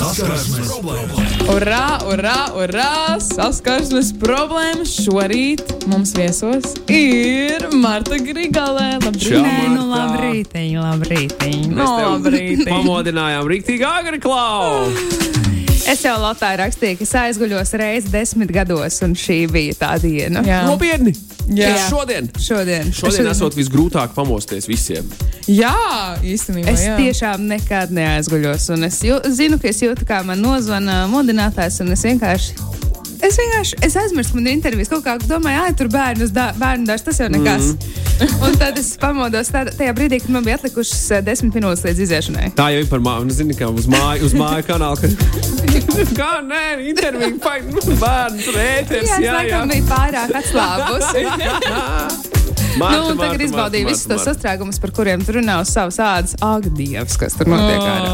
Saskarsmes problēmas! Urā, urā, urā! Saskarsmes problēmas šorīt mums viesos ir Marta Grigalē. Labrīt! Čau, Nē, nu labrītiņ, labrītiņ. No, labrīt! Pamodinājām rīktīgi agri klau. Es jau Lotā rakstīju, ka es aizguļos reizi desmit gados, un šī bija tā diena. Jā, Nopietni! Jā. Šodien! Šodien. Šodien esot visgrūtāk pamosties visiem. jā īstenībā. Es jā. tiešām nekad neaizguļos, un es jū, zinu, ka es jūtu, kā man nozvana modinātājs, un es vienkārši. Es vienkārši es aizmirsu, ka man ir intervijas. Kaut kā domāju, ah, tur bērnu, bērnu dārsts, tas jau nekas. Mm. un tad es pamodos tādā, tajā brīdī, kad man bija atlikušas eh, desmit minūtes līdz iziešanai. Tā jau ir par māju. Zini, kā uz māju, uz māju kanāla. Ka... kā nē, intervija, nu, bērns, rēters. Jā, Jā, jā. biju pārāk atslābusi. Marta, nu, tagad izbaudīju visus tos sastrēgumus, par kuriem tur runā uz savas ādas. Ak, Dievs, kas tur notiek ārā.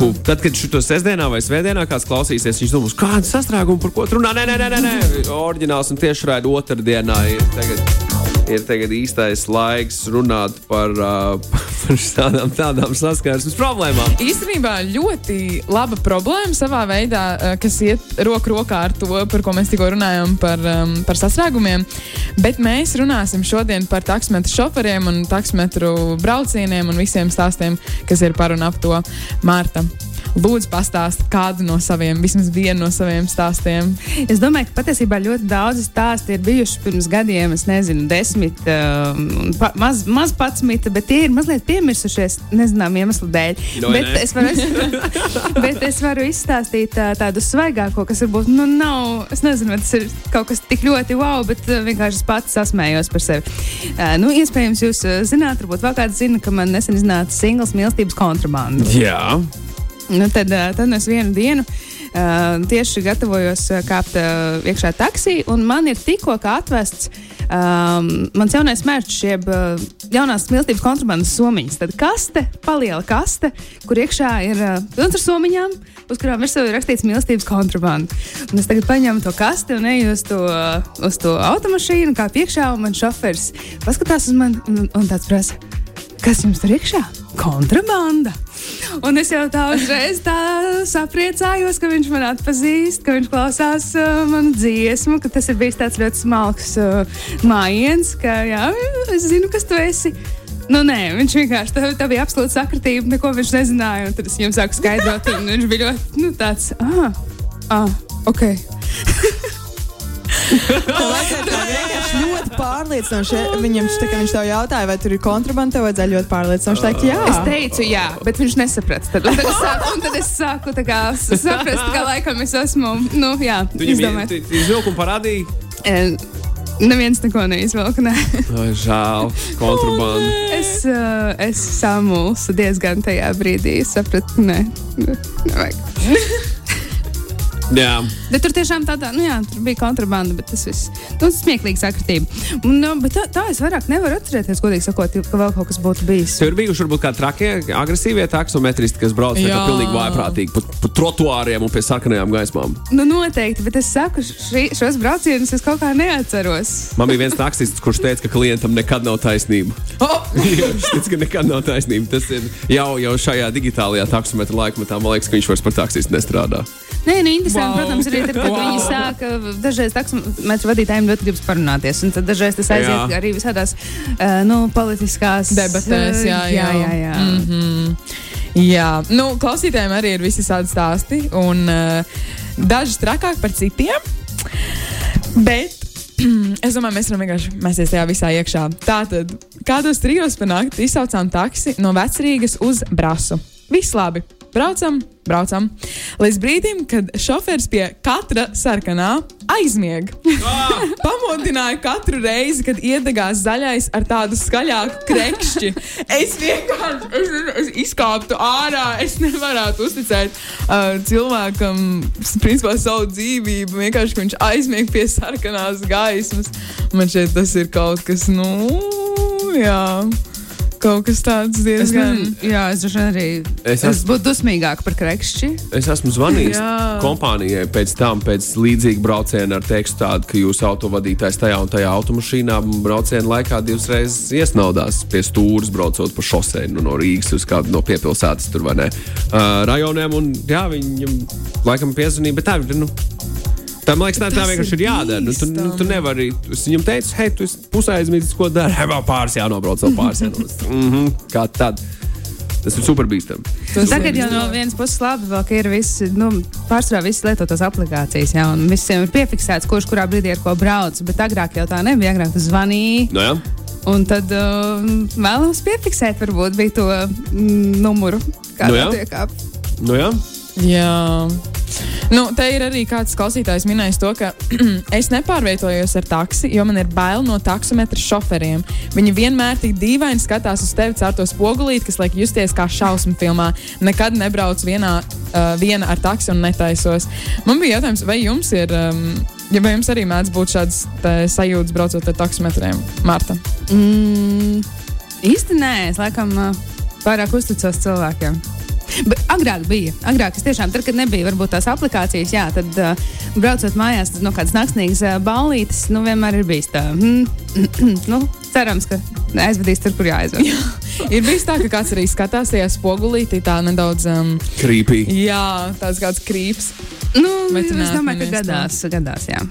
Puh, Tad, kad šo sestdienā vai svētdienā kāds klausīsies, viņš domās, kāda sastrēguma, par ko runā. Nē, nē, nē, nē, nē. oriģināls un tieši raidījums otrdienā ir tagad. Ir tagad īstais laiks runāt par, uh, par tādām, tādām saskarsmes problēmām. Īstenībā ļoti laba problēma savā veidā, kas iet roku rokā ar to, par ko mēs tikko runājām, par, um, par sastrēgumiem. Bet mēs runāsim šodien par taksometru šoferiem un taksometru braucieniem un visiem stāstiem, kas ir par un ap to Mārta. Lūdzu, pastāstiet kādu no saviem, vismaz vienu no saviem stāstiem. Es domāju, ka patiesībā ļoti daudz stāstu ir bijuši pirms gadiem, es nezinu, desmit, um, pa, maz, maz patsmita, bet tie ir mazliet piemirsušies, nezinām, iemeslu dēļ. No, bet, nē. es varu, bet es varu izstāstīt uh, tādu svaigāko, kas varbūt, nu, nav, es nezinu, vai tas ir kaut kas tik ļoti wow, bet uh, vienkārši es pats sasmējos par sevi. Uh, nu, iespējams, jūs uh, zināt, varbūt vēl kāds zina, ka man nesen iznāca singls mīlestības kontrabanda. Jā, Nu, tad, ā, tad es vienu dienu uh, tieši gatavojos ā, kāpt uh, iekšā taksī, un man ir tikko atvests um, mans jaunais mērķis, jeb uh, jaunās mīlestības kontrabandas somiņas. Tad kaste, paliela kaste, kur iekšā ir uh, pilns ar somiņām. Uz kurām virsū ir rakstīts mīlestības kontrabanda. Un es tagad paņēmu to kasti un eju uz to, uz to automašīnu, kā piekšā, un man šoferis paskatās uz mani un, un tāds prasa, kas jums tur iekšā? Kontrabanda! Un es jau tā uzreiz tā sapriecājos, ka viņš man atpazīst, ka viņš klausās uh, manu dziesmu, ka tas ir bijis tāds ļoti smalks uh, mājiens, ka jā, es zinu, kas tu esi. Nu, nē, viņš vienkārši tā, tā bija absolūta sakritība, neko viņš nezināja. Tad es viņam sāku skaidrot, un viņš bija ļoti nu, tāds, ah, ah, ok. Tā vienkārši ļoti pārliecinoši. Viņam šķiet, ka viņš tev jautāja, vai tur ir kontrabanda, tev vajadzēja ļoti pārliecinoši teikt, jā. Es teicu, jā, bet viņš nesaprata. Tad, tad es sāku, un tad es sāku tā kā, saprast, ka laikam es esmu, nu, jā, tu viņam izdomājis. izvilku un parādīji. Neviens neko neizvelk. Ne. Žēl, kontrabanda. Es, uh, es samulsu diezgan tajā brīdī. Sapratu, nē, ne, nevajag. Jā, Bet tur tiešām tādā, nu jā, tur bija kontrabanda, bet tas viss nu, smieklīgi sakritība. Un, nu, bet tā, tā es vairāk nevaru atcerēties, godīgi sakot, ka vēl kaut kas būtu bijis. Tur bija varbūt kādi trakie, agresīvie taksometristi, kas brauc tā kā pilnīgi vājprātīgi pa, pa trotuāriem un pie sarkanajām gaismām. Nu, noteikti, bet es saku, šī, šos braucienus es kaut kā neatceros. Man bija viens taksists, kurš teica, ka klientam nekad nav taisnība. Oh! viņš teica, ka nekad nav taisnība. Tas ir jau, jau šajā digitālajā taksometra laikmetā. Man liekas, ka viņš vairs par taksistu nestrādā. Nē, nu, interesanti, Wow. protams, arī tad, kad Wow. viņi sāka, dažreiz taksometru vadītājiem ļoti gribas parunāties, un tad dažreiz tas aiziet Jā. arī visādās, uh, nu, politiskās Debatēs, jā, jā, jā, jā. Mm. Mm -hmm. Jā, nu, klausītājiem arī ir visi tādi stāsti, un uh, daži trakāk par citiem. Bet es domāju, mēs varam vienkārši mēsties tajā visā iekšā. Tātad, kādos trijos panākt, izsaucām taksi no vecrīgas uz brasu. Viss labi. Braucam, braucam. Līdz brīdim, kad šoferis pie katra sarkanā aizmieg. Pamodināju katru reizi, kad iedegās zaļais ar tādu skaļāku krekšķi. Es vienkārši es, es izkāptu ārā. Es nevarētu uzticēt uh, cilvēkam principā, savu dzīvību. Vienkārši viņš aizmieg pie sarkanās gaismas. Man šķiet, tas ir kaut kas, nu, jā. Kaut kas tāds Es diezgan. nezinu, jā, es droši arī. Es Es, es būtu dusmīgāk par krekšķi. Es esmu zvanījis kompānijai pēc tam, pēc līdzīga brauciena ar tekstu, tādu, ka jūsu autovadītājs tajā un tajā automašīnā brauciena laikā divas reizes iesnaudās pie stūres, braucot pa šosei nu, no Rīgas uz kādu no piepilsētas tur vai ne. Uh, rajoniem, un jā, viņam laikam piezvanīja, bet tā ir. Nu, Tā, man liekas, tā, tā Tas vienkārši ir jādara. Nu, tu, nu, tu nevari. Es viņam teicu, hei, tu pusē aizmirsis, ko dari. Vēl pāris jānobrauc, vēl pāris jānobrauc. mm -hmm, kā tad? Tas ir super bīstami. Tas Tagad jau no vienas puses labi, vēl, ka ir visi, nu, pārsvarā visi lieto tās aplikācijas, jā, un visiem ir piefiksēts, kurš kurā brīdī ar ko brauc. Bet agrāk jau tā nebija. Agrāk tu zvanīji, Nu, jā. un tad uh, vēlams piefiksēt, varbūt bija to mm, numuru, kāda Nu jā. tiek ap. Nu, jā. Jā. Nu, te ir arī kāds klausītājs minējis to, ka es nepārvietojos ar taksi, jo man ir bail no taksometra šoferiem. Viņi vienmēr tik dīvaini skatās uz tevi caur to spogulīti, kas liek justies kā šausmu filmā. Nekad nebrauc vienā, uh, viena ar taksi un netaisos. Man bija jautājums, vai jums ir, um, ja vai jums arī mēdz būt šāds te sajūtas braucot ar taksometriem, Marta? Mm, īsti nē, es laikam uh, pārāk uzticos cilvēkiem. Bet agrāk bija. Agrāk es tiešām, tad, kad nebija varbūt tās aplikācijas, jā, tad uh, braucot mājās, tad no kādas naktsnīgas uh, ballītes, nu vienmēr ir bijis tā. Mm, nu, cerams, ka aizvedīs tur, kur jāaizved. Ir bijis tā, ka kāds arī skatās tajā spogulītī, tā nedaudz, um, Creepy. jā, tāds kāds krīps. nu, tu es domāju, ka gadās, gadās, jā.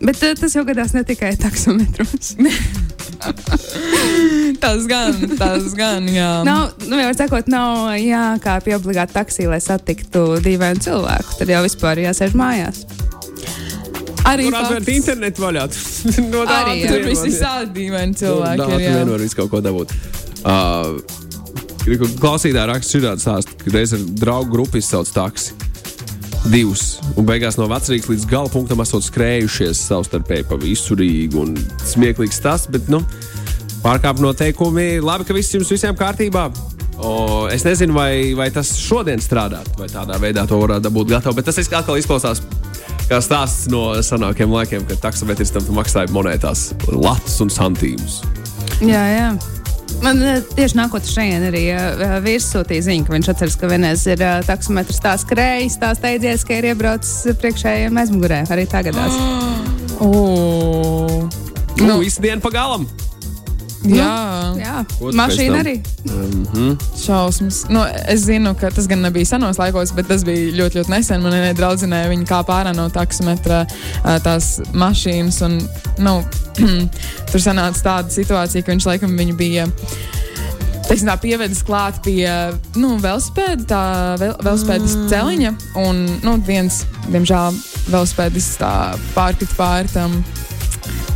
Bet uh, tas jau gadās ne tikai taksometros. Tas gan, tas gan, jā. nav, nu, jau sakot, nav jākāpj obligāti taksī, lai satiktu dīvainu cilvēku. Tad jau vispār jāsēž mājās. arī Tur atvērt internetu vaļā. no tā Arī, jā. Tur viss ir visādi dīvaini cilvēki. Cilvēki ir, jā. nevar visu kaut ko dabūt. Uh, ka Klausītāji raksta šādu stāstu, ka reiz ar draugu grupu izsauc taksi. Divus. Un beigās no vecrīgas līdz gala punktam esot skrējušies savstarpēji pa visu Rīgu. Un Smieklīgs tas, bet nu, pārkāpj noteikumi. Labi, ka viss jums visiem kārtībā. O, es nezinu, vai, vai tas šodien strādāt, vai tādā veidā to varētu dabūt gatavu. Bet tas atkal izklausās kā stāsts no senākiem laikiem, kad taksometristam maksāja monētās, latus un santīmus. Jā, jā. Man eh, tieši nākot šeit arī uh, vīrs sūtīja ziņu, ka viņš atceras, ka vienreiz ir taksometrs tā skrējis, tā steidzies, ka ir iebraucis priekšējiem aizmugurē. Arī tagadās. O, Nu, nu, visu dienu pa jā, Jā, tu pēc mašīna arī. šausmas. Nu, es zinu, ka tas gan nebija senos laikos, bet tas bija ļoti, ļoti nesen. Man vienai draudzenei viņa kāpa ārā no taksometra tās mašīnas. Un, nu, tur sanāca tāda situācija, ka viņš laikam viņu bija. Teiksim, tā pievedis klāt pie nu, velospēda, tā vel, velospēdas mm. celiņa. Un nu, viens, diemžēl, velospēdis tā pārkrita pāri tam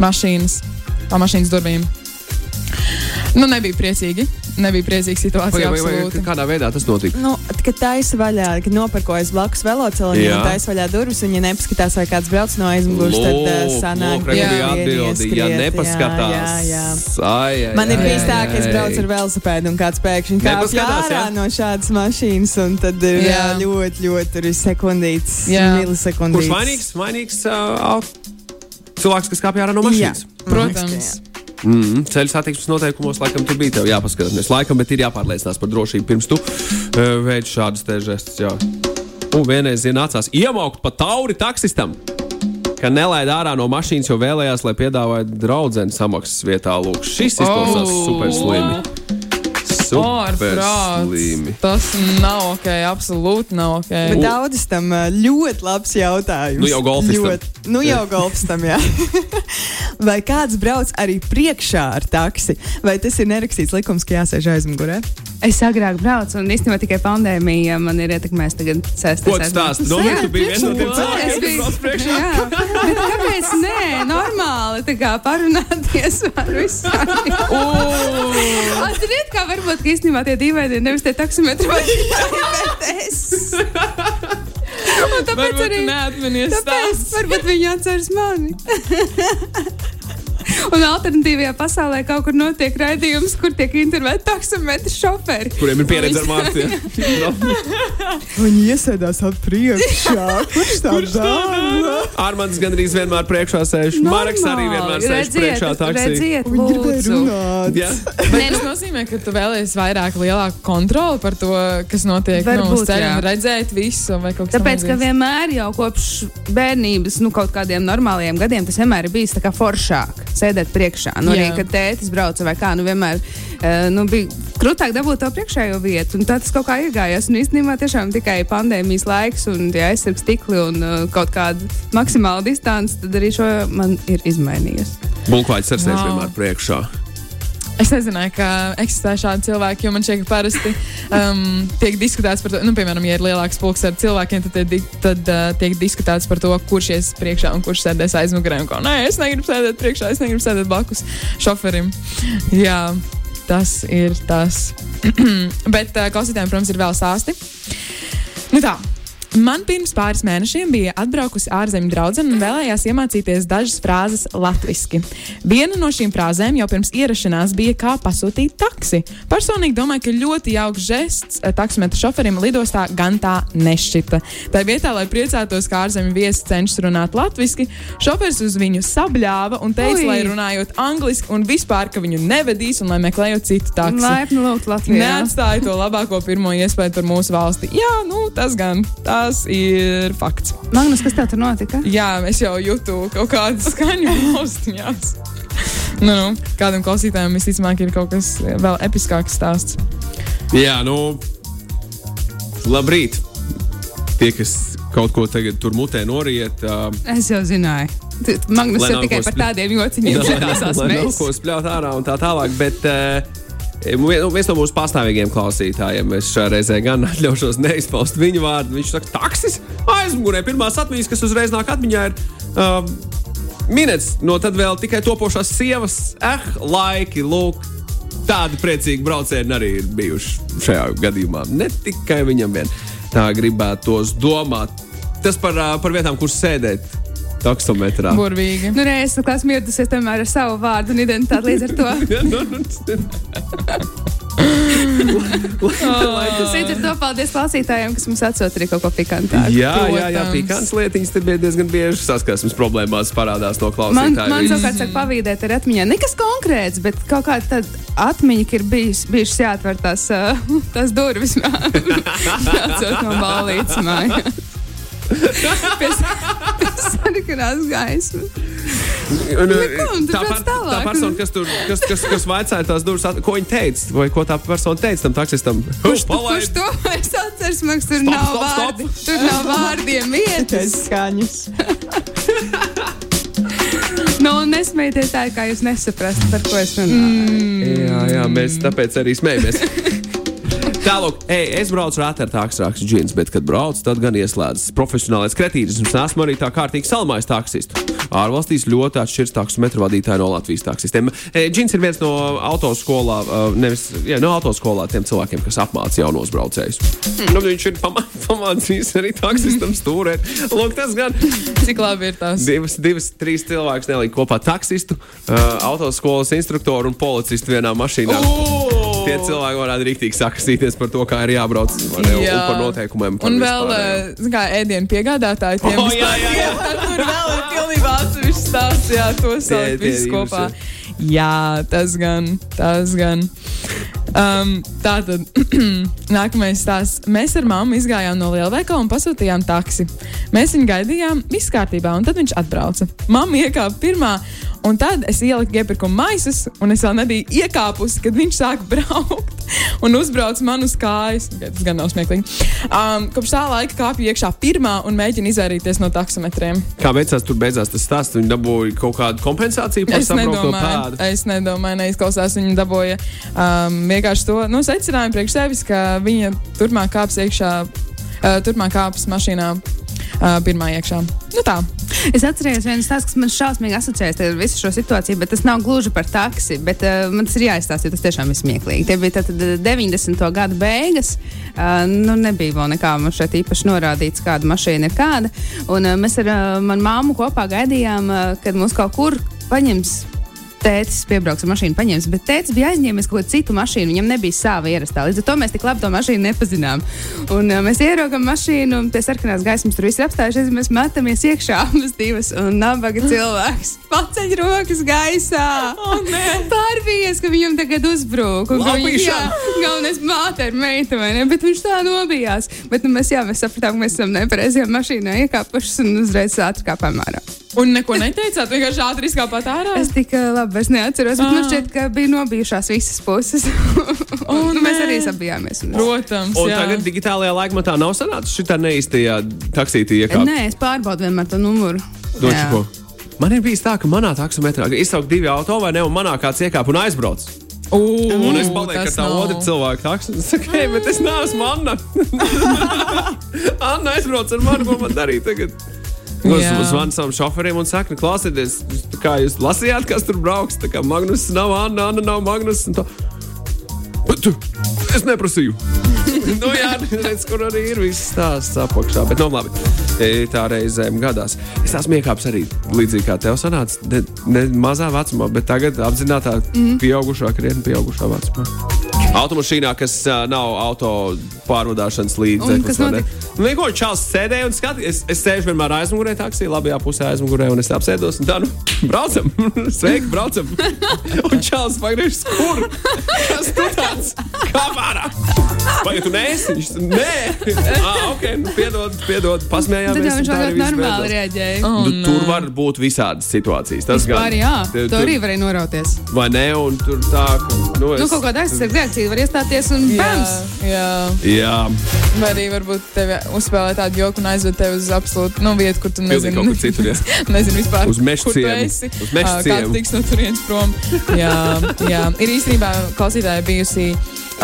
mašīnas, tā mašīnas durvīm. Nu, nebija priecīgi. Nebija priecīga situācija. Vai, vai, vai, absolūti. kādā veidā tas notika? Nu, kad taisa vaļā, kad nopirkojas blakus velosipēdam, Jā. un taisa vaļā durvis, un ja nepaskatās, vai kāds brauc no aizmugures, tad uh, sanāk, jā, bija atbildi, ja nepaskatās. Jā, jā, jā. Ai, ai, Man ir bijis tā, ka es braucu ar velosipēdu, un kāds pēkšņi kāpj ārā jā? no šādas mašīnas, un tad ir jā. Jā. ļoti, ļoti tur ir sekundītes, Jā. milisekundītes. Kurš vainīgs? Vainīgs uh, cilvēks, kas kāpj ārā no mašīnas. Protams. Mm, ceļu satiksmes noteikumos laikam tur bija jāpaskatās. Laikam, bet ir jāpārliecinās par drošību pirms tu uh, veic šādas te žestus. Jā. Un vienreiz nācās iemaukt pa tauri taksistam. Ka nelaid ārā no mašīnas, jo vēlējās, lai piedāvātu draugu samaksas vietā. Lūk, šis izklausās Oh. super slimi. Ārprāts. Tas nav ok, absolūti nav ok. Bet daudzas tam ā, ļoti labs jautājums. Nu jau golfistam. Nu jau golfistam, jā. Vai kāds brauc arī priekšā ar taksi? Vai tas ir nerakstīts likums, ka jāsēž aizmugurē? Es agrāk braucu, un īstenībā tikai pandēmija man ir ietekmējusi tagad sēsties. Ko tu stāsti? Nu, Jā, tu biji viens no tiem Es cilvēkiem. Jā, bet kāpēc nē? Normāli tā kā parunāties ar visiem. Atcerieties, kā varbūt īstenībā tie dīvaini nevis tie taksometri, bet es. Un tāpēc Varbūt arī neatminies Tāpēc stāsts. varbūt viņi atceras mani. Un alternatīvajā pasaulē kaut kur notiek raidījums, kur tiek intervētāti taksometru šoferi. Kuriem ir pieredze ar māksliem? Viņi iesēdās priekšā. Kurš tā dara? Armāns gandrīz vienmēr priekšā sēž. Marks arī vienmēr sēž Redziet, priekšā taksī. Redziet, Viņi gribēja lūdzu. runāt. Jā. Bet tas nozīmē, ka tu vēlēsies vairāk lielāku kontroli par to, kas notiek nu, Varbūt, uz ceļa, redzēt visu. vai kaut kas Tāpēc, ka vienmēr jau kopš bērnības, nu, kaut kādiem normāliem gadiem, tas vienmēr ir bijis tā kā foršāk sēdēt priekšā. Nu, arī, kad tētis brauca vai kā, nu, vienmēr uh, nu, bija krūtāk dabūt to priekšējo vietu. Un tā tas kaut kā iegājās. Un īstenībā tiešām tikai pandēmijas laiks un tie aizsargs stikli un uh, kaut kāda maksimāla distance, tad arī šo man ir izmainījies. Bulkvaids ar sēž Wow. vienmēr priekšā. Es nezināju, ka eksistē šādi cilvēki, jo man šķiet, ka parasti um, tiek diskutēts par to, nu, piemēram, ja ir lielāks pulks ar cilvēkiem, tad, tiek, tad uh, tiek diskutēts par to, kurš ies priekšā un kurš sēdēs aizmugurē. Un ko, Nē, es negribu sēdēt priekšā, es negribu sēdēt blakus šoferim. Jā, tas ir tas. Bet uh, klausītājiem, protams, ir vēl stāsti. Nu tā. Man pirms pāris mēnešiem bija atbraukusi ārzemju draudzene un vēlējās iemācīties dažas frāzes latviešu. Viena no šīm frāzēm jau pirms ierašanās bija, kā pasūtīt taksi. Personīgi domāju, ka ļoti jauks žests eh, taksometru šoferim lidostā gan tā nešķita. Tā vietā, lai priecātos, ka ārzemju viesis cenšas runāt latviešu, šofers uz viņu sabļāva un teica, Ui. lai runājot angliski un vispār, ka viņu nevedīs un lai meklējot citu taksi. Laipni lūgt Latvijā. Neatstāja to labāko pirmo iespēju par mūsu valsti. Jā, nu, tas gan tas ir fakts. Magnus, kas tev tur notika? Jā, es jau jūtu kaut kādu skaņu austiņās. Nu, nu, kādam klausītājam visticamāk ir kaut kas vēl episkāks stāsts. Jā, nu, labrīt. Tie, kas kaut ko tagad tur mutē noriet, uh, Es jau zināju. Magnus jau tikai par tādiem jociņiem nav mēs. ko spļaut ārā un tā tālāk. Bet, uh, Viens no mūsu pastāvīgiem klausītājiem, es reizē gan atļaušos neizpaust viņu vārdu. Viņš saka, taksis aizmugurē. Pirmās atmiņas, kas uzreiz nāk atmiņā, ir um, minēts no tad vēl tikai topošās sievas. Eh, laiki, lūk, tādi priecīgi braucieni arī ir bijuši šajā gadījumā. Ne tikai viņam vien tā gribētos domāt. Tas par, ā, par vietām, kur sēdēt taksometrā. Burvīgi. Nu, nē, es esmu ieradusies tomēr ar savu vārdu un identitāti līdz ar to. Nu, nu, Līdz ar to paldies klausītājiem, kas mums atsūta arī kaut ko pikantāku. Jā, jā, jā Protams. pikants lietiņas te bija diezgan bieži saskarsmes problēmās parādās no Man, klausītājiem. man savukārt saka, pavīdēt ar atmiņā. Nekas konkrēts, bet kaut kāda tāda atmiņa, ka ir bijis, bijušas jāatver tās, uh, tās durvis. Jāatcer no balītas mājās. Sarkanās gaismas. Un, Neko, un tu tā, tālāk. tā persona, kas tur kas, kas, kas vaicāja tās durvis, ko viņa teica, vai ko tā persona teica tam taksistam? Kurš, Palaid! kurš to vairs atceras? Liekas, tur Stop, nav stop, stop. vārdi. Tur nav vārdiem vietas. skaņas. Nu, nesmējieties tā, kā jūs nesaprastu, par ko es runāju. Jā, jā, mēs tāpēc arī smējamies. Tālāk, ej, es braucu ar ātrāku džins, bet, kad braucu, tad gan ieslēdzas profesionālais kretīnisms. Esmu arī tā kārtīgi salmājis taksistu. Ārvalstīs ļoti atšķiras taksometru vadītāji no Latvijas taksistiem. E, Džins ir viens no autoskolā, nevis jā, no autoskolā tiem cilvēkiem, kas apmāca jaunos braucējus. Mm. Nu, viņš ir pamā- pamācījis arī taksistam stūrēt. Lūk, tas gan Cik labi ir tas? divas, divas trīs cilvēkus nelika kopā taksistu, uh, autoskolas instruktoru un policistu vienā mašīnā. Tie cilvēki varētu rīktīgi sakastīties par to, kā ir jābrauc ne, un Jā. par noteikumiem. par Un vēl vispārējo. eh, kā ēdienu piegādātāji. Tiem O, jā, jā, jā. vispār- Tur vēl ir pilnībā atsevišķs stāsts. Jā, to salikt visu kopā. Jā, tas gan, tas gan. Um, tā tad nākamais stāsts. Mēs ar mammu izgājām no lielveikala un pasūtījām taksi. Mēs viņu gaidījām, viss kārtībā, un tad viņš atbrauca. Mamma iekāpa pirmā, un tad es ieliku iepirkuma maisus, un es vēl nebiju iekāpusi, kad viņš sāka braukt un uzbrauca man uz kājas. Tas gan nav smieklīgi. Um, kopš tā laika kāpju iekšā pirmā un mēģinu izvairīties no taksometriem. Kā beidzās, tur beidzās tas stāsts. Viņi dabūja kaut kādu kompensāciju par nedomāju, pēdu. es nedomāju, neizklausās. Viņa dabūja um, vienkārši to nu, secinājumu priekš sevis, ka viņa turpmāk kāps iekšā, uh, turpmāk kāps mašīnā uh, pirmā iekšā. Nu tā. Es atceros vienu stāstu, kas man šausmīgi asociējas ar visu šo situāciju, bet tas nav gluži par taksi. Bet, uh, man tas ir jāizstāsta, jo tas tiešām ir smieklīgi. Tie bija tātad 90. gada beigas. Uh, nu, nebija vēl nekā man šeit īpaši norādīts, kāda mašīna ir kāda. Un, uh, mēs ar uh, manu māmu kopā gaidījām, uh, kad mūs kaut kur paņems tētis piebrauks ar mašīnu, paņems. Bet tētis bija aizņēmis kaut ko citu mašīnu, viņam nebija sava ierastā. Līdz ar to mēs tik labi to mašīnu nepazinām. Un uh, mēs ieraugām mašīnu, un pie sarkanās gaismas tur viss ir apstājušies. Mēs metamies iekšā abas divas, un nabaga cilvēks paceļ rokas gaisā. Oh, Pārbījies, ka viņam tagad uzbrūk. galvenais māte ir meita, vai ne? Bet viņš tā nobijās. Bet nu, mēs, jā, mēs sapratām, ka mēs esam nepareizajā mašīnā iekāpuši un uzreiz ātri kāpām ārā. Un neko neteicāt, vienkārši ātri izkāpāt ārā. Es tik labi vairs neatceros, bet man Ah. šķiet, ka bija nobijušās visas puses. O, un mēs arī sabijāmies. Un... Protams, Un jā. tagad digitālajā laikmatā nav sanācis šī tā neīstajā taksītī iekāpt. Nē, es pārbaudu vienmēr to numuru. Došu ko. Man ir bijis tā, ka manā taksometrā izsaukt divi auto vai ne, un manā kāds iekāpa un aizbrauc. Ū, Un es palieku ar tā nav. otru cilvēku taksu. Es saku, hei, bet es neesmu Anna. Anna aizbrauc ar mani, ko man darīt tagad. Zvanu savam šoferim un saku, nu, klausieties, kā jūs lasījāt, kas tur brauks. Tā kā Magnus nav Anna, Anna nav Magnus. tā. Tu, es neprasīju. nu, jā, redz, kur arī ir viss stāsts apakšā. Bet, nu, labi, e, tā reizēm gadās. Es esmu iekāpis arī līdzīgi kā tev sanāca. Ne, ne mazā vecumā, bet tagad apzināti mm. pieaugušā, krietni pieaugušā vecumā. Automašīnā, kas uh, nav auto pārvadāšanas Un līdzeklis. Nu, Vienkārši čels sēdēja un skatījās. Es, es sēžu vienmēr aizmugurē, taksijā, labajā pusē aizmugurē, un es apsēdos. Un tā, nu, braucam, sveiki, braucam. un čels pagriežas, kur? Kas tu tāds? Kā vārā? Vai tu neesi? Viņš nē, ah, ok, nu, piedod, piedod, pasmējāmies. Tad jau un viņš ļoti normāli reaģēja. Oh, Nu, tur nē. var būt visādas situācijas. Tas gan Vispār, jā, Tu- to arī varēja norauties. Vai ne? Un tur tā, ka. Nu, es, Nu, kaut kāda aizsardzība reakcija var iestāties un Jā, bams! jā. Jā, Vai arī varbūt tevi uzspēlē tādu joku un aizved tevi uz absolūtu nu, vietu, kur tu Pilnīgi nezini, kaut kur citur, jā. nezini vispār, Uz esi. Uz ciemu. Kāds tiks no turienes prom. Jā, jā. Ir īstenībā klausītāji bijusi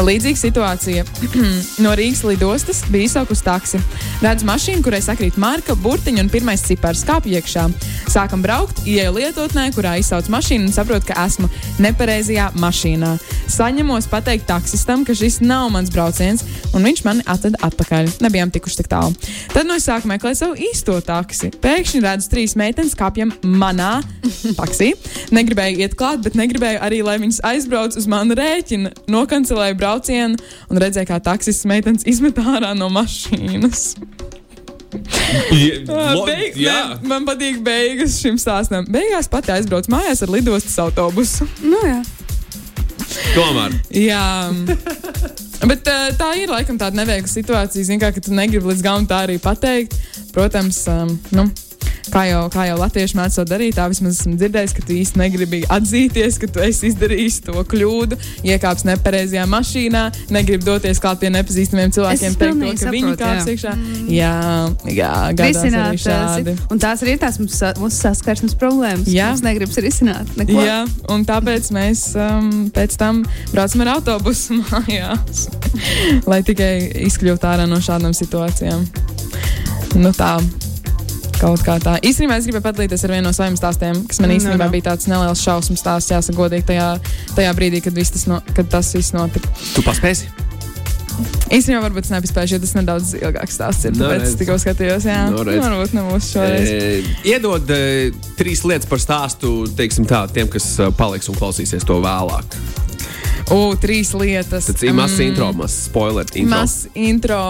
līdzīga situācija. no Rīgas lidostas bija izsaukus taksi. Redzu mašīnu, kurai sakrīt marka, burtiņa un pirmais cipars kāpj iekšā. Sākam braukt, ieeju lietotnē, kurā izsauc mašīnu un saprotu, ka esmu nepareizajā mašīnā. Saņemos pateikt taksistam, ka šis nav mans brauciens, un viņš mani atveda atpakaļ. Nebijām tikuši tik tālu. Tad no es sāku meklēt savu īsto taksi. Pēkšņi redzu trīs meitenes kāpjam manā taksī. Negribēju iet klāt, bet negribēju arī, lai viņas aizbrauc uz manu rēķinu. Nokancelēju braucienu un redzēju, kā taksists meitenes izmet ārā no mašīnas. Lo- Beig, jā. ne, man patīk beigas šim stāstam. Beigās pati aizbraucu mājās ar lidostas autobusu. Nu, jā. tomēr. Jā. Bet uh, tā ir laikam tāda neveikla situācija, zin, kā, ka tu negribi līdz galam tā arī pateikt. Protams, um, nu, kā, jau, kā jau latvieši mēdz to darīt, tā vismaz esmu dzirdējis, ka tu īsti negribi atzīties, ka tu esi izdarījis to kļūdu, iekāpis nepareizajā mašīnā, negribi doties klāt pie nepazīstamiem cilvēkiem, teikt to, ka viņi saprotu, kāps jā. iekšā. Jā, jā arī Risināt, šādi. uh, un tās arī ir tās mums mūsu saskarsmes problēmas. Jā. Mums negribas risināt neko. Jā, un tāpēc mēs um, pēc tam braucam ar autobusu mājās, lai tikai izkļūtu ārā no šādām situācijām. Nu tā. Kaut kā tā. Īstenībā es gribēju padalīties ar vienu no saviem stāstiem, kas man No, īstenībā no. bija tāds neliels šausmu stāsts, jāsaka, godīgi tajā, tajā brīdī, kad, viss tas no, kad tas viss notika. Tu paspēsi? Īstenībā varbūt es nepaspēju, jo tas nedaudz ilgāks stāsts ir. No, Tāpēc redz. es tikko skatījos, jā, No, redz. varbūt nebūs šoreiz. E, iedod e, trīs lietas par stāstu teiksim, tā, tiem, kas e, paliks un klausīsies to vēlāk. U, trīs lietas. Tas ir mazs intro, mazs spoiler. Intro. Mazs intro.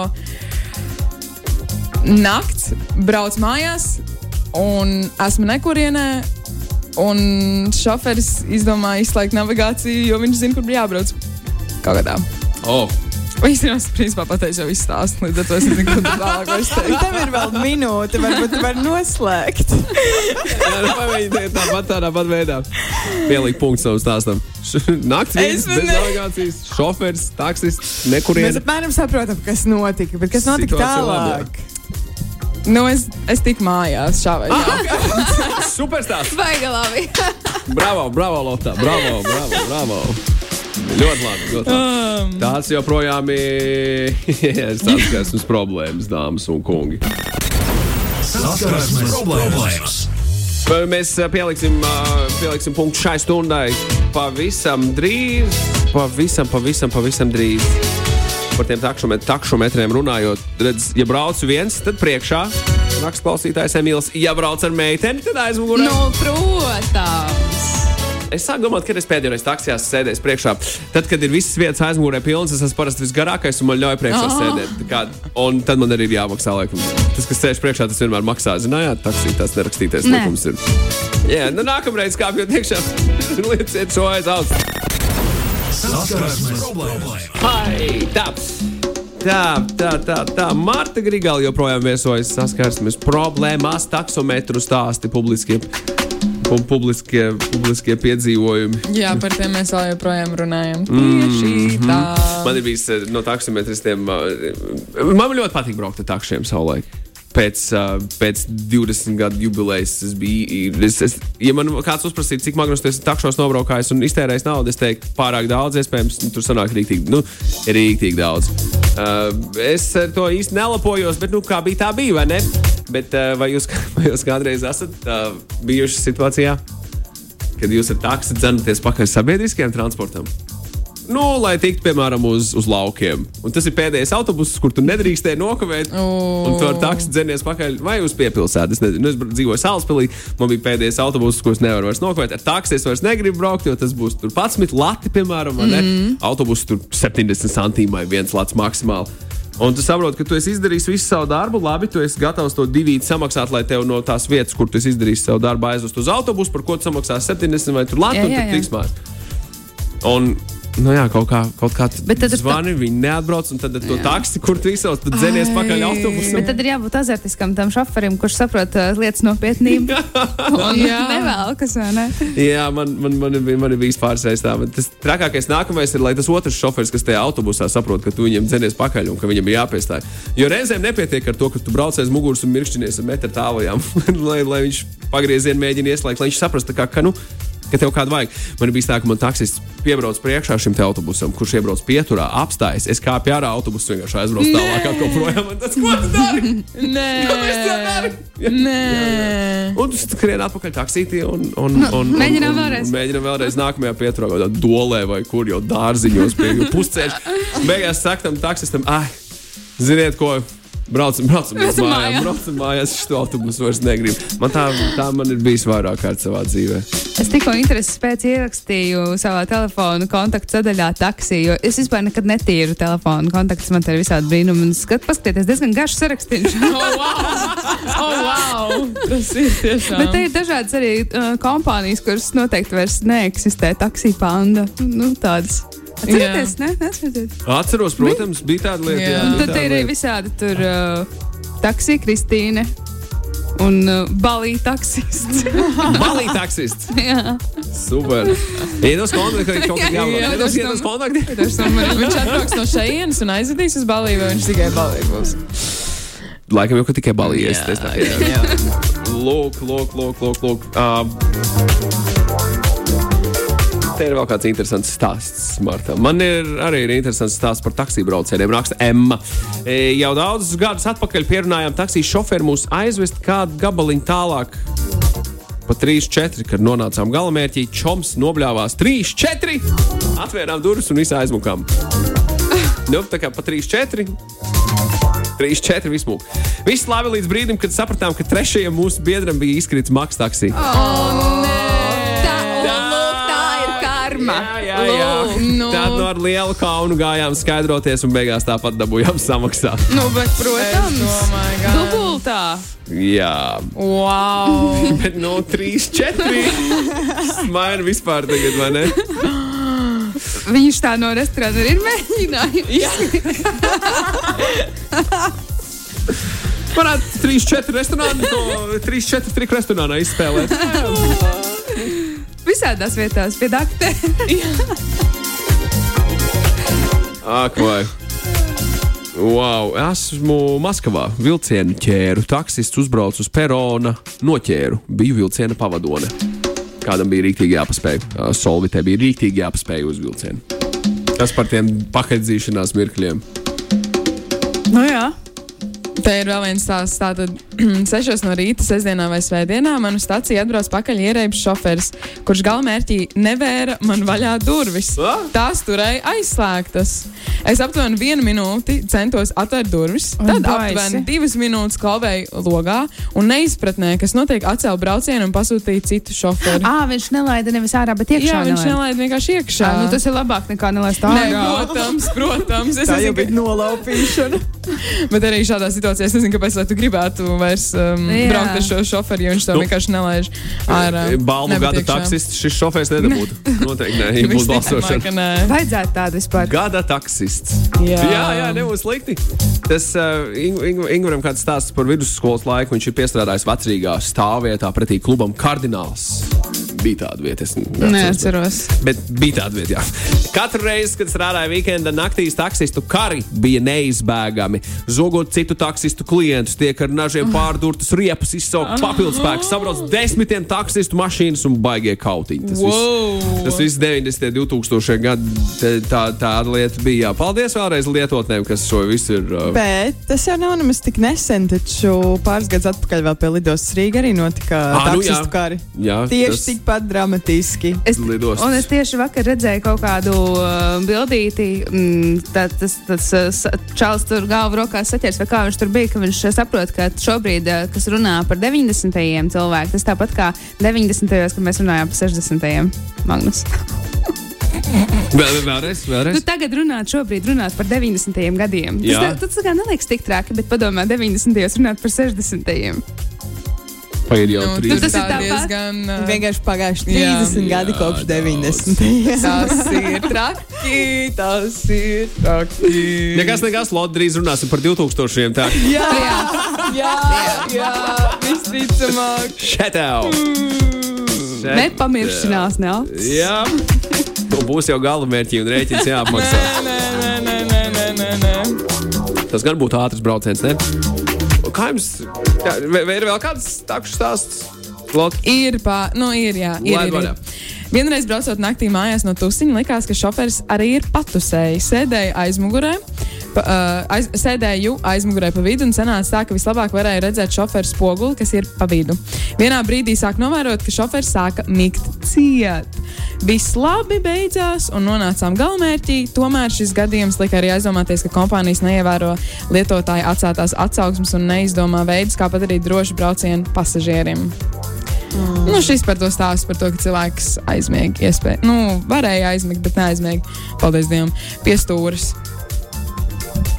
Nakts, brauc mājās, un esmu nekurienē. Un šoferis izdomāja izslēgt navigāciju, jo viņš zina, kur bija jābrauc. Kaut kādā. Oh. Īstenībā es principā pateicu jau visu stāstu, līdz ar to es nezinu, ko tur vēlāk vairs teikt. Tev ir vēl minūte, varbūt tu vari noslēgt. Jā, pamēģini tagad tāpat tādā pat veidā. Pielikt punktu savam stāstam. Nakts viens, bez navigācijas, šoferis, taksists, Mēs nekurien. apmēram saprotam, kas notika, bet kas notika Situācija tālāk? Nu, es, es tiku mājās šā vai tā. Superstāsts! Vajag labi. Bravo, bravo, Lotā! Bravo, bravo, bravo! Ļoti labi. Ļoti labi. Um, Tāds joprojām ir saskarsmes problēmas, dāmas un kungi. Saskarsmes problēmas. Mēs ā, pieliksim, ā, pieliksim punktu šai stundai pavisam drīz. Pavisam, pavisam, pavisam drīz. Par tiem takšomet, takšometriem runājot, redz, ja brauc viens, tad priekšā rakstklausītājs Emīls. Ja brauc ar meiteni, tad aizmugurē. Nu, protams. Es sāku domāt, ka es pēdējo reizi taksijā sēdēju priekšā. Tad, kad ir visas vietas aizmugurē pilnas, es esmu parasti visgarākais un man ļauj priekšā Oh. sēdēt. Kā, un tad man arī ir jāmaksā laikam. Tas, kas sēž priekšā, tas vienmēr maksā. Zinājāt, taksī tas nerakstītais Nē. likums ir. Jā, nu nākamreiz kāpjot iekšā, lieciet šo aiz auss. Saskarsmes problēma. Tā. Tā, tā, tā, tā. Marta Grigāla joprojām viesojas saskarsmes problēmās, taksometru stāsti publiskie. pu- Publiskie, publiskie piedzīvojumi. Jā, par tiem mēs vēl joprojām runājam. Tieši tā. Man ir bijis eh, no taksometristiem. eh, Man ļoti patīk braukt ar takšiem savulaik. Pēc, pēc 20 gadu jubilejas es biju. Es, es, ja man kāds uzprasītu, cik magnus tas takšos nobraukājis un iztērējis naudu, es teiktu, pārāk daudz, iespējams, nu, tur sanāk rīktīgi, nu, rīktīgi daudz. Uh, es ar to īsti nelapojos, bet, nu, kā bija, tā bija, vai ne? Bet uh, vai, jūs, vai jūs kādreiz esat uh, bijuši situācijā, kad jūs ar taksi dzenaties pakaļ sabiedriskajam transportam? Nu, lai tiktu, piemēram, uz, uz laukiem. Un tas ir pēdējais autobuss, kur tu nedrīkstēji nokavēt. Un tu ar taksi dzenies pakaļ vai uz piepilsētu. Es, nezinu, nu, es dzīvoju Salaspēlī, man bija pēdējais autobuss, kurus nevaru vairs nokavēt. Ar taksi es vairs negribu braukt, jo tas būs tur 11 lati, piemēram, vai ne? Autobuss tur 70 centīm vai viens lats maksimāli. Un tu saproti, ka tu esi izdarījis visu savu darbu, labi, tu esi gatavs to divīt samaksāt, lai tev no tās vietas, kur tu esi izdarījis savu darbu, aizvest uz autobusu, par ko tu samaksās 70 vai tur lati, Jā, un jā, tad jā. tiks mājās. Un, nu jā, kaut kā, kaut kā Bet tad- zvani, viņi neatbrauc, un tad ar to taksi, kur tu izsauc, tad dzenies pakaļ autobusam. Bet tad ir jābūt azartiskam tam šoferim, kurš saprot uh, lietas nopietnību. Jā. nevēlas, vai ne? Jā, man, man, man, bij- man ir bijis tā. bet Tas trakākais nākamais ir, lai tas otrs šoferis, kas tajā autobusā saprot, ka tu viņam dzenies pakaļ un ka viņam ir jāpiestāj. Jo reizēm nepietiek ar to, ka tu brauc aiz muguras un mirkšķinies ar metru tālajām, lai, lai viņš pagriezienu mēģina ieslēgt, lai viņš saprastu, ka, ka, nu, ka tev kādu vajag. Man ir bijis tā, ka man taksists piebrauc priekšā šim autobusam, kurš iebrauc pieturā, apstājas. Es kāpu ārā autobusu vienkārši aizbraucu tālāk, kā projām. Tas, ko tu dari? Nē, tā dari? nē. Un tu skrieni atpakaļ taksītī un, un, un, un, mēģinām vēlreiz. mēģinām vēlreiz nākamajā pieturā, vai dolē, vai kur jau dārziņos pie pusceļa. Beigās saka tam taksistam, ah, ziniet, ko. Braucam, braucam, braucam mājās. Braucam mājās, šo autobusu vairs negribu. Man tā, tā man ir bijis vairāk kārt savā dzīvē. Es tikko intereses pēc ierakstīju savā telefona kontaktu sadaļā taksī, jo es vispār nekad netīru telefonu kontaktus. Man te ir visādi brīnumi. Un skat, paskatieties, diezgan garš sarakstīns. Oh, wow! Oh, wow! Tas ir tiešām. Bet te ir dažādas arī uh, kompānijas, kuras noteikti vairs neeksistē. Taksija panda. Nu, tādas. Atcerieties, ne? Neskatieties. Atceros, protams, bija tāda lieta. Jā. jā, Un bija tad ir arī visādi tur uh, taksija Kristīne un uh, balīja taksists. Balī taksists. Jā. Super. Iedos kontakti, ka kaut kā Jā, jābūt. iedos Iedos kontakti. Viņš atbrauks no šejienes un aizvedīs uz balīju, vai viņš tikai balīju būs. Laikam jau ka tikai balījies. Lūk, lūk, lūk, lūk. lūk. Uh, Te ir vēl kāds interesants stāsts, Marta. Man ir arī ir interesants stāsts par taksiju braucējiem. Raksta Emma. E, jau daudzus gadus atpakaļ pierunājām taksiju šoferi mūs aizvest kādu gabaliņu tālāk. Pa 3-4, kad nonācām galamērķī, čoms nobļāvās 3-4. Atvērām durvis un visu aizmukām. Nu, tā kā pa 3-4. 3-4 vismūk. Viss labi līdz brīdim, kad sapratām, ka trešajam mūsu biedram bija izkritis maksas taksija. Tā, karma. Jā, jā, jā. Nu. Tad no ar lielu kaunu gājām skaidroties un beigās tāpat dabūjām samaksāt. Nu, bet, protams, dubultā. Jā, Wow! bet no 3-4. Maina vispār tagad, vai ne? Viņš tā no restorāna ir mēģinājis. Varētu 3-4 restorānu, to 3-4 triku restorānā izspēlēt. Visādās vietās, pie dakte. Ak, vai. Wow, esmu Maskavā. Vilcienu ķēru. Taksists uzbrauca uz perona, noķēru. Biju vilciena pavadone. Kādam bija rīktīgi jāpaspēj. Solvitē bija rīktīgi jāpaspēj uz vilcienu. Tas par tiem pakaļdzīšanās mirkļiem. Nu jā. Te ir vēl viens stāsts. Tātad, 6 no rīta, sestdienā vai svētdienā, manu stāciju atbrauc pakaļ ierēbis šoferis, kurš galvmērķī nevēra man vaļā durvis. Tās turēja aizslēgtas. Es aptuveni vienu minūti centos atvērt durvis, Un tad baisi. aptuveni divas minūtes klauvēju logā un neizpratnē, kas notiek, atcēlu braucienu un pasūtīju citu šoferu. Ā, viņš nelaida nevis ārā, bet iekšā. Jā, viņš nelaida. vienkārši iekšā. Ā, nu, tas ir labāk nekā nelaist Nē, ārā. protams, protams. Es Tā jau bija nolaupīšana. bet arī šādā situācijā es nezinu, kāpēc tu gribētu vairs um, Jā. braukt ar šo šoferi, jo viņš to Nu, vienkārši nelaiž ārā. Balvu Nebūt gada taksists šis šofērs nedabūtu. Noteikti nē, ja būs balsošana. Vajadzētu tādu vispār. Gada taksists. Jā. jā, jā nebūs slikti. Tas uh, Ing Ing Ingūram kāds stāsts par vidusskolas laiku. Viņš ir piestrādājis vecrīgā stāvvietā pretī klubam Kardināls. Bija tāda vieta, es neatceros, Neatceros. Bet bija tāda vieta, jā. Katru reizi, kad strādāju weekenda naktīs, taksistu kari bija neizbēgami. Zogot citu taksistu klientus, tiek ar nažiem pārdurtas riepas, izsaukt papildus spēkus, sabrauc desmitiem taksistu mašīnas un baigie kautiņi. Tas viss, Wow. tas viss 90. un 2000. gadi te- tā, tāda lieta bija. Jā. Paldies vēlreiz lietotnēm, kas šo visu ir. Uh, Bet tas jau nav nemaz tik nesen, taču pāris gadus atpakaļ vēl pie lidostas Rīgā arī notika Ā, nu jā. taksistu kari. jā, Tieši tas tikpat dramatiski. Es, un es tieši vakar redzēju kaut kādu uh, bildīti. Mm, tā, tas tas uh, s- čalis tur galvu rokās saķers, vai kā viņš tur bija. ka Viņš saprot, ka šobrīd, uh, kas runā par 90. cilvēku, tas tāpat kā 90. kad mēs runājām par 60. Magnus. Vēl, vēlreiz, Nu, vēlreiz. tagad runāt, šobrīd runāt par 90. gadiem. Tas, tā- tas tā kā neliekas tik traki, bet padomā, 90. runāt par 60. Pagaid jau Nu, trīs. tas tas ir ir tāpat. diezgan. uh, Vienkārši pagājuši Jā. 30 gadi Jā, kopš daudz. 90. Tas ir traki, tas ir traki. Nekas, nekas, Lodri, drīz runāsim par 2000. Tā, Jā, jā, jā, visticamāk. šetau! Nepamiršanās, ne? Jā, nu, būs jau gala mērķi un rēķins jāapmaksā. Nē, nē, nē, nē, nē, nē, nē. Tas gan būtu ātrs brauciens, ne? Kā jums? Jā, vai, vai ir vēl kāds takšu stāsts? Lot? Ir, pā, nu, ir, jā, ir. Laid ir, vaļā. ir. Vienreiz braucot naktī mājās no tusiņa, likās, ka šoferis arī ir patusējis. Sēdēja aizmugurē, pa, uh, aiz, sēdēju aizmugurē pa vidu un sanāca tā, ka vislabāk varēja redzēt šoferu spoguli, kas ir pa vidu. Vienā brīdī sāk novērot, ka šoferis sāka mikt ciet. Viss labi beidzās un nonācām galamērķī. Tomēr šis gadījums lika arī aizdomāties, ka kompānijas neievēro lietotāju atstātās atsauksmes un neizdomā veidus, kā padarīt drošu braucienu pasažieriem. Mm. Nu, šis par to stāsta par to, ka cilvēks aizmiega. Iespēja. Nu, varēja aizmigt, bet neaizmiega. Paldies Dievam, pie stūres.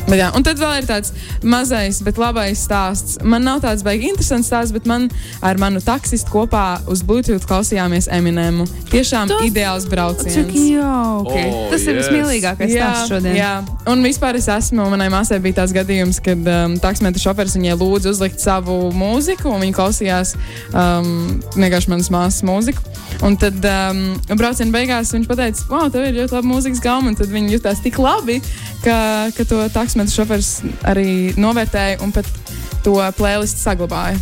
Bet, jā, un tad vēl ir tāds mazais, bet labais stāsts. Man nav tāds baigi interesants stāsts, bet man ar manu taksistu kopā uz Bluetooth klausījāmies Eminemu. Tiešām Tas- ideāls brauciens. Cik jauki. Oh, Tas ir yes. vismīļākais stāsts šodien. jā, un vispār es esmu, manai māsai bija tāds gadījums, kad um, taksmēta šoferis viņai lūdza uzlikt savu mūziku, un viņa klausījās um, vienkārši manas māsas mūziku. Un tad um, brauciena beigās viņš teica, wow, tev ir ļoti laba mūzikas gama, un tad viņi jutās tik labi, ka, ka to taksmēta šoferis arī novērtēja un pat to playlistu saglabāja.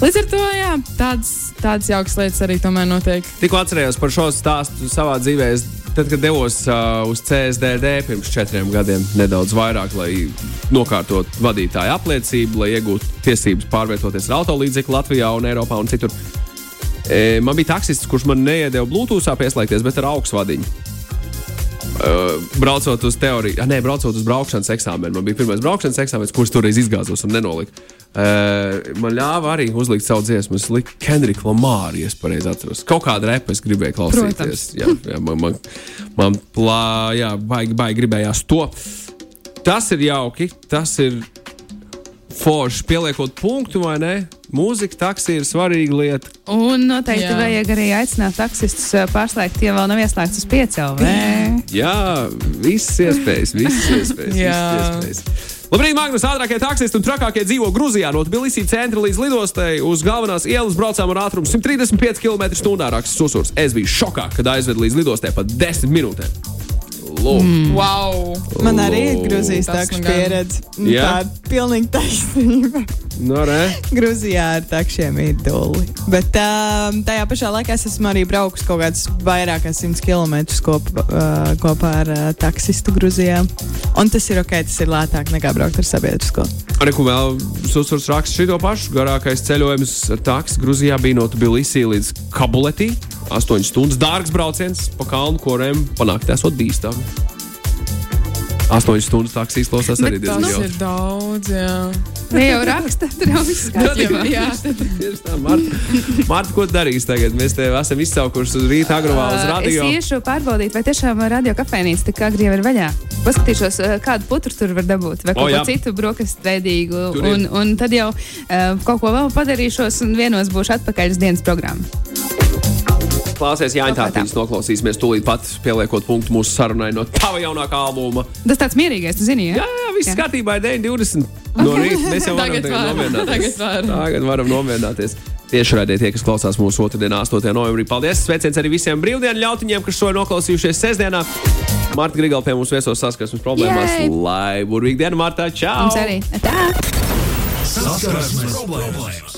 Līdz ar to, jā, tādas, tādas jaukas lietas arī tomēr notiek. Tikko atcerējos par šo stāstu savā dzīvē. Es, tad, kad devos uh, uz CSDD pirms četriem gadiem, nedaudz vairāk, lai nokārtotu vadītāju apliecību, lai iegūtu tiesības pārvietoties ar autolīdzekli Latvijā un Eiropā un citur. E, man bija taksists, kurš man neiedēva Bluetooth pieslēgties, bet ar augstu vadiņu. Uh, braucot uz teoriju, ah, nē, braucot uz braukšanas eksāmenu. Man bija pirmais braukšanas eksāmenis, kurš toreiz izgāzos un nenoliku. Uh, man ļāva arī uzlikt savu dziesmu. Es liku Kendriku Lamāru, ja es pareizi atceros. Kaut kādu repu es gribēju klausīties. Protams. Jā, jā, man, man, man plā, jā, baigi, baigi gribējās to. Tas ir jauki, tas ir forši. Pieliekot punktu, vai ne? Mūzika, taksija ir svarīga lieta. Un noteikti Jā. Vajag arī aicināt taksistus pārslēgt, ja vēl nav ieslēgts uz piecēlu. Jā, visas iespējas, visas iespējas. Visas iespējas. Labrīt, Magnus! Ātrākie taksisti un trakākie dzīvo Grūzijā. No Tbilisī centra līdz lidostai uz galvenās ielas braucām ar ātrumu 135 km/h. Raksts Susurs. Es biju šokā, kad aizvedu līdz lidostai pat 10 minūtēm. Lūk. Mm. Wow! Man arī ir. Grūzijas takšu nu gan. pieredze. Un Jā? Tā ir pilnīgi taisnība. No, re? Grūzijā ar takšiem ir dūli. Bet um, tajā pašā laikā es esmu arī braucis kaut kādus vairāk kā 100 km kopā, uh, kopā ar uh, taksistu Grūzijā. Un tas ir ok, tas ir lētāk nekā braukt ar sabiedrisko. Arī ko vēl Susurs raksta šito pašu. Garākais ceļojums ar taksi Grūzijā bija no Tbilisī līdz Kabuletī. 8 stundas dārgs brauciens pa kalnu, kuriem panākt esot bīstami. 8 stundas taksijas klausās arī Bet tas diezgan ir daudz, jā. Nu, jau raksta, tur jau viss kārtībā. jā, tad Tieši tā, Marta, Marta, ko tu darīsi tagad? Mēs tevi esam izsaukuši uz rīta agrovālu uz Uh, radio. Es iešu pārbaudīt, vai tiešām radio kafejnīca tā kā agri jau ir vaļā. Paskatīšos, uh, kādu putru tur var dabūt, vai kaut jā. ko citu brokastu veidīgu. Un, un tad jau uh, kaut ko vēl padarīšos, un vienos būšu atpakaļ uz dienas programmu. Klausies, Jāņa Kaut kā tā. Tāpīs, noklausīsimies tūlīt pat pieliekot punktu mūsu sarunai no tava jaunākā albuma. Tas tāds mierīgais, tu zini, Jā, ja? jā, viss Jā. kārtībā, 9.20. No rīta mēs jau varam Tagad tagad varam, nomierināties. tagad varam. Tagad varam nomierināties. Tieši redzēt, tie, kas klausās mūsu otrdienā, 8. novembrī. Paldies! Sveiciens arī visiem brīvdienu ļautiņiem, kas šo ir noklausījušies sestdienā. Marta Grigala pie mums viesos saskarsmes problēmās. Jej! Lai burvīgi diena, Marta! Čau! Mums arī. Tā! Saskarsmes problēmas!